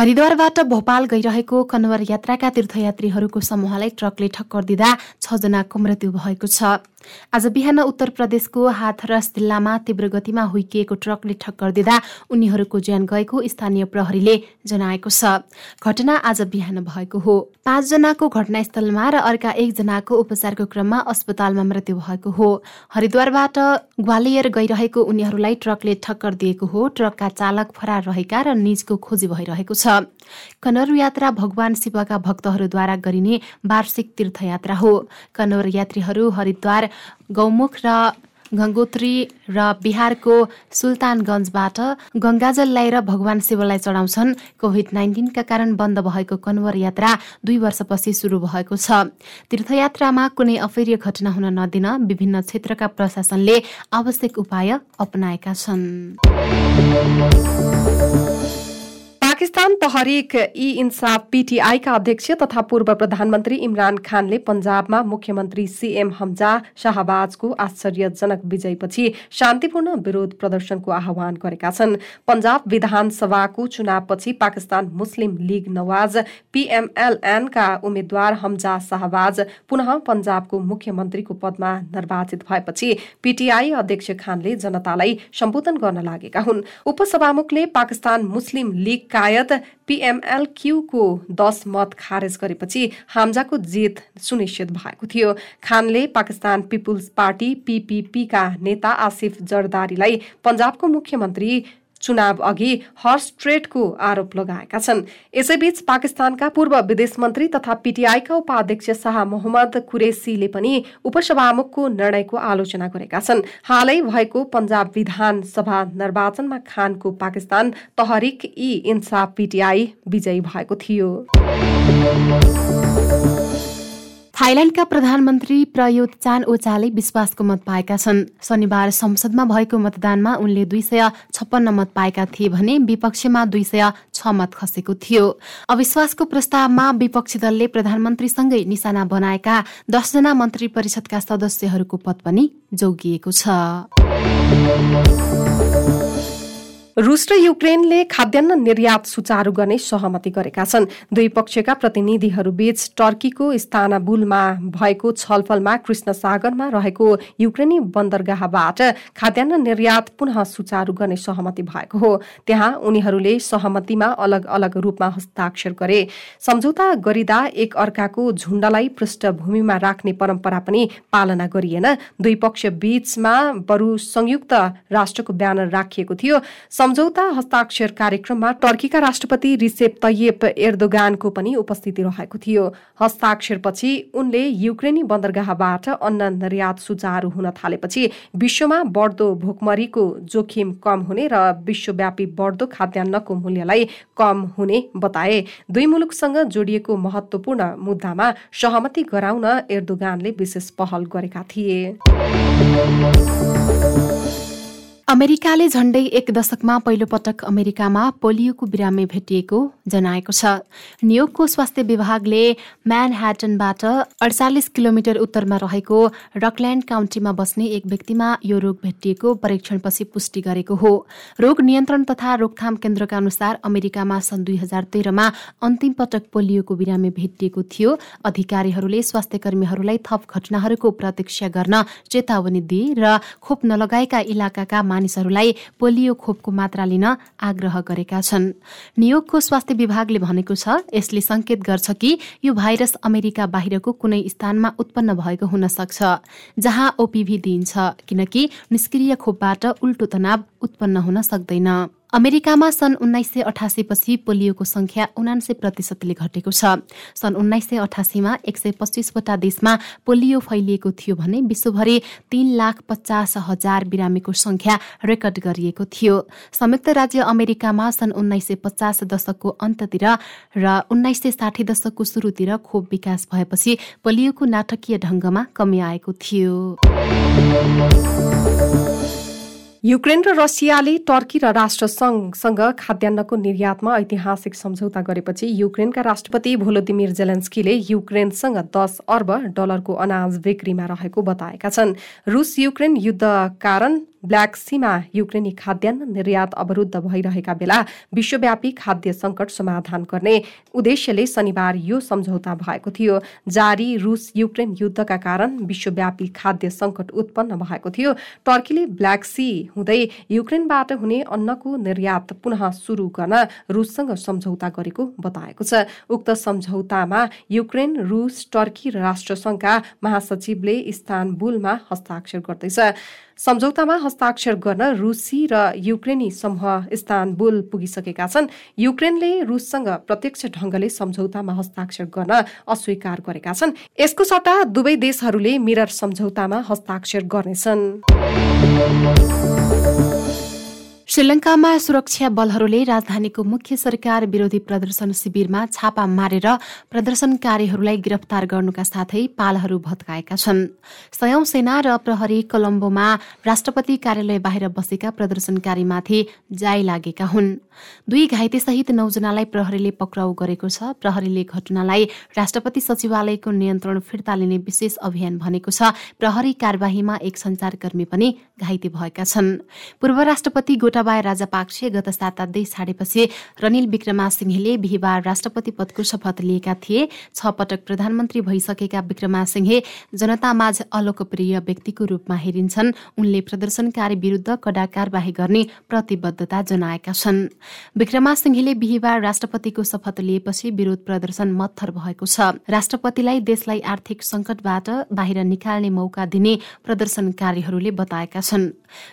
हरिद्वारबाट भोपाल गइरहेको कन्वर यात्राका तीर्थयात्रीहरूको समूहलाई ट्रकले ठक्कर दिँदा छजनाको मृत्यु भएको छ। आज बिहान उत्तर प्रदेशको हाथरस जिल्लामा तीव्र गतिमा हुइकिएको ट्रकले ठक्कर दिँदा उनीहरूको ज्यान गएको स्थानीय प्रहरीले जनाएको छ। घटना आज बिहान भएको हो। पाँचजनाको घटनास्थलमा र अर्का एकजनाको उपचारको क्रममा अस्पतालमा मृत्यु भएको हो। हरिद्वारबाट ग्वालियर गइरहेको उनीहरूलाई ट्रकले ठक्कर दिएको हो। ट्रकका चालक फरार रहेका र निजको खोजी भइरहेको छ। कनौर यात्रा भगवान शिवका भक्तहरूद्वारा गरिने वार्षिक तीर्थयात्रा हो। कनौर यात्रीहरू हरिद्वार गौमुख र गङ्गोत्री र बिहारको सुल्तानगञ्जबाट गङ्गाजल ल्याएर भगवान शिवलाई चढाउँछन्। कोभिड नाइन्टिनका कारण बन्द भएको कन्वर यात्रा दुई वर्षपछि सुरु भएको छ। तीर्थयात्रामा कुनै अफेर्य घटना हुन नदिन विभिन्न क्षेत्रका प्रशासनले आवश्यक उपाय अपनाएका छन्। पाकिस्तान तहरिक ई इन्साफ पीटीआईका अध्यक्ष तथा पूर्व प्रधानमन्त्री इमरान खानले पञ्जाबमा मुख्यमन्त्री सीएम हमजा शाहबाजको आश्चर्यजनक विजयपछि शान्तिपूर्ण विरोध प्रदर्शनको आह्वान गरेका छन्। पञ्जाब विधानसभाको चुनावपछि पाकिस्तान मुस्लिम लीग नवाज पीएमएलएनका उम्मेद्वार हमजा शाहबाज पुनः पञ्जाबको मुख्यमन्त्रीको पदमा निर्वाचित भएपछि पीटीआई अध्यक्ष खानले जनतालाई सम्बोधन गर्न लागेका हुन्। उपसभामुखले पाकिस्तान मुस्लिम लीगका सायद पीएमएलक्यूको दस मत खारेज गरेपछि हाम्जाको जित सुनिश्चित भएको थियो। खानले पाकिस्तान पिपुल्स पार्टी पीपीपीका नेता आसिफ जरदारीलाई पञ्जाबको मुख्यमन्त्री चुनाव अघि हर्स ट्रेडको आरोप लगाएका छन्। यसैबीच पाकिस्तानका पूर्व विदेश मन्त्री तथा पीटीआईका उपाध्यक्ष शाह मोहम्मद कुरेसीले पनि उपसभामुखको निर्णयको आलोचना गरेका छन्। हालै भएको पञ्जाब विधानसभा निर्वाचनमा खानको पाकिस्तान तहरिक ई इन्साफ पीटीआई विजयी भएको थियो। थाइल्याण्डका प्रधानमन्त्री प्रयुत चान ओचाले विश्वासको मत पाएका छन्। शनिबार संसदमा भएको मतदानमा उनले दुई सय छप्पन्न मत पाएका थिए भने विपक्षमा दुई सय छ मत खसेको थियो। अविश्वासको प्रस्तावमा विपक्षी दलले प्रधानमन्त्रीसँगै निशाना बनाएका दसजना मन्त्री परिषदका सदस्यहरूको पद पनि जोगिएको छ। रुस र युक्रेनले खाद्यान्न निर्यात सुचारू गर्ने सहमति गरेका छन्। दुई पक्षका प्रतिनिधिहरूबीच टर्कीको स्थानबुलमा भएको छलफलमा कृष्ण सागरमा रहेको युक्रेनी बन्दरगाहबाट खाद्यान्न निर्यात पुनः सुचारू गर्ने सहमति भएको हो। त्यहाँ उनीहरूले सहमतिमा अलग अलग रूपमा हस्ताक्षर गरे। सम्झौता गरिँदा एक अर्काको झुण्डलाई पृष्ठभूमिमा राख्ने परम्परा पनि पालना गरिएन। दुई पक्ष बीचमा बरु संयुक्त राष्ट्रको ब्यानर राखिएको थियो। सम्झौता हस्ताक्षर कार्यक्रममा टर्कीका राष्ट्रपति रिसेप तैयप एर्दोगानको पनि उपस्थिति रहेको थियो। हस्ताक्षरपछि उनले युक्रेनी बन्दरगाहबाट अन्न निर्यात सुचारू हुन थालेपछि विश्वमा बढ्दो भोकमरीको जोखिम कम हुने र विश्वव्यापी बढ्दो खाद्यान्नको मूल्यलाई कम हुने बताए। दुई मुलुकसँग जोडिएको महत्वपूर्ण मुद्दामा सहमति गराउन एर्दोगानले विशेष पहल गरेका थिए। अमेरिकाले झण्डै एक दशकमा पहिलो पटक अमेरिकामा पोलियोको बिरामी भेटिएको जनाएको छ। न्युयोर्कको स्वास्थ्य विभागले म्यानह्याटनबाट अडचालिस किलोमिटर उत्तरमा रहेको रकल्यान्ड काउन्टीमा बस्ने एक व्यक्तिमा यो रोग भेटिएको परीक्षणपछि पुष्टि गरेको हो। रोग नियन्त्रण तथा रोकथाम केन्द्रका अनुसार अमेरिकामा सन् दुई हजार तेह्रमा अन्तिम पटक पोलियोको बिरामी भेटिएको थियो। अधिकारीहरूले स्वास्थ्य कर्मीहरूलाई थप घटनाहरूको प्रतीक्षा गर्न चेतावनी दिए र खोप नलगाएका इलाकाका मानिसहरूलाई पोलियो खोपको मात्रा लिन आग्रह गरेका छन्। न्युयोर्कको स्वास्थ्य विभागले भनेको छ यसले संकेत गर्छ कि यो भाइरस अमेरिका बाहिरको कुनै स्थानमा उत्पन्न भएको हुन सक्छ जहाँ ओपिभी दिइन्छ किनकि निष्क्रिय खोपबाट उल्टो तनाव उत्पन्न हुन सक्दैन। अमेरिकामा सन् उन्नाइस सय अठासीपछि पोलियोको संख्या उनान्सय प्रतिशतले घटेको छ। सन् उन्नाइस सय अठासीमा एक सय पच्चिसवटा देशमा पोलियो फैलिएको थियो भने विश्वभरि तीन लाख पचास हजार बिरामीको संख्या रेकर्ड गरिएको थियो। संयुक्त राज्य अमेरिकामा सन् उन्नाइस सय पचास दशकको अन्ततिर र उन्नाइस सय साठी दशकको सुरुतिर खोप विकास भएपछि पोलियोको नाटकीय ढंगमा कमी आएको थियो। युक्रेन र रसियाले टर्की र राष्ट्रसङ्घसँग खाद्यान्नको निर्यातमा ऐतिहासिक सम्झौता गरेपछि युक्रेनका राष्ट्रपति भोलोदिमिर जेलेन्स्कीले युक्रेनसँग दस अर्ब डलरको अनाज बिक्रीमा रहेको बताएका छन्। रुस युक्रेन युद्ध कारण ब्ल्याक सीमा युक्रेनी खाद्यान्न निर्यात अवरुद्ध भइरहेका बेला विश्वव्यापी खाद्य सङ्कट समाधान गर्ने उद्देश्यले शनिबार यो सम्झौता भएको थियो। जारी रुस युक्रेन युद्धका कारण विश्वव्यापी खाद्य सङ्कट उत्पन्न भएको थियो। टर्कीले ब्ल्याक सी हुँदै युक्रेनबाट हुने अन्नको निर्यात पुनः सुरु गर्न रुससँग सम्झौता गरेको बताएको छ। उक्त सम्झौतामा युक्रेन रुस टर्की र राष्ट्रसङ्घका महासचिवले इस्तानबुलमा हस्ताक्षर गर्दैछ। सम्झौतामा हस्ताक्षर गर्न रुसी र युक्रेनी समूह इस्तानबुल पुगिसकेका छन्। युक्रेनले रुससँग प्रत्यक्ष ढङ्गले सम्झौतामा हस्ताक्षर गर्न अस्वीकार गरेका छन्। यसको सट्टा दुवै देशहरूले मिरर सम्झौतामा हस्ताक्षर गर्नेछन्। श्रीलङ्कामा सुरक्षा बलहरूले राजधानीको मुख्य सरकार विरोधी प्रदर्शन शिविरमा छापा मारेर प्रदर्शनकारीहरूलाई गिरफ्तार गर्नुका साथै पालहरू भत्काएका छन्। सयौं सेना र प्रहरी कोलम्बोमा राष्ट्रपति कार्यालय बाहिर बसेका प्रदर्शनकारीमाथि जाई लागेका हुन्। दुई घाइतेसहित नौजनालाई प्रहरीले पक्राउ गरेको छ। प्रहरीले घटनालाई राष्ट्रपति सचिवालयको नियन्त्रण फिर्ता लिने विशेष अभियान भनेको छ। प्रहरी कार्यवाहीमा एक संचारकर्मी पनि घाइते भएका छन्। पूर्व राष्ट्रपति गोटाबाय राजापाक्से गत सातादै छाडेपछि रनिल विक्रमासिंहेले बिहिबार राष्ट्रपति पदको शपथ लिएका थिए। छ पटक प्रधानमन्त्री भइसकेका विक्रमासिंहे जनतामाझ अलोकप्रिय व्यक्तिको रूपमा हेरिन्छन्। उनले प्रदर्शनकारी विरूद्ध कडा कार्यवाही गर्ने प्रतिबद्धता जनाएका छन्। विक्रमासिंहेले बिहिबार राष्ट्रपतिको शपथ लिएपछि विरोध प्रदर्शन मत्थर भएको छ। राष्ट्रपतिलाई देशलाई आर्थिक संकटबाट बाहिर निकाल्ने मौका दिने प्रदर्शनकारीहरूले बताएका छन्।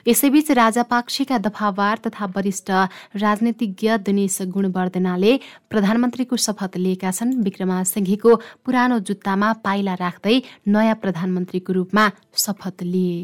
यसैबीच राजापाक्षीका दफावार तथा वरिष्ठ राजनीतिज्ञ दिनेश गुणवर्धनाले प्रधानमन्त्रीको शपथ लिएका छन्। विक्रमा सिंघेको पुरानो जुत्तामा पाइला राख्दै नयाँ प्रधानमन्त्रीको रूपमा शपथ लिए।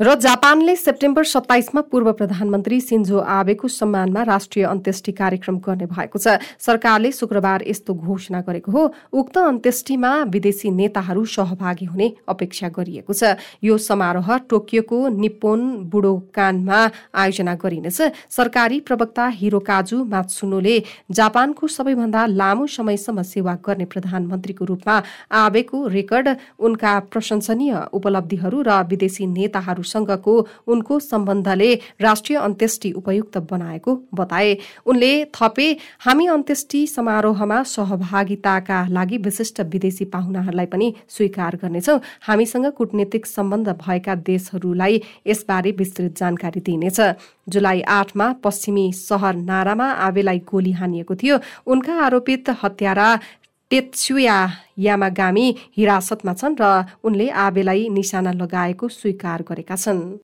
र जापानले सेप्टेम्बर सत्ताइसमा पूर्व प्रधानमन्त्री सिन्जो आबेको सम्मानमा राष्ट्रिय अन्त्येष्टि कार्यक्रम गर्ने भएको छ। सरकारले शुक्रबार यस्तो घोषणा गरेको हो। उक्त अन्त्येष्टिमा विदेशी नेताहरू सहभागी हुने अपेक्षा गरिएको छ। यो समारोह टोकियोको निप्पोन बुडोकानमा आयोजना गरिनेछ। सरकारी प्रवक्ता हिरोकाजु मात्सुनोले जापानको सबैभन्दा लामो समयसम्म सेवा गर्ने प्रधानमन्त्रीको रूपमा आबेको रेकर्ड उनका प्रशंसनीय उपलब्धिहरू र विदेशी नेताहरू सँगको उनको सम्बन्धले राष्ट्रिय अन्त्येष्टि उपयुक्त बनाएको बताए। उनले थपे हामी अन्त्येष्टि समारोहमा सहभागिताका लागि विशिष्ट विदेशी पाहुनाहरूलाई पनि स्वीकार गर्नेछौ। हामीसँग कूटनीतिक सम्बन्ध भएका देशहरूलाई यसबारे विस्तृत जानकारी दिइनेछ। जुलाई आठमा पश्चिमी सहर नारामा आवेलाई गोली हानिएको थियो। उनका आरोपित हत्यारा टेत्सुया यामागामी हिरासतमा छन् र उनले आबेलाई निशाना लगाएको स्वीकार गरेका छन्।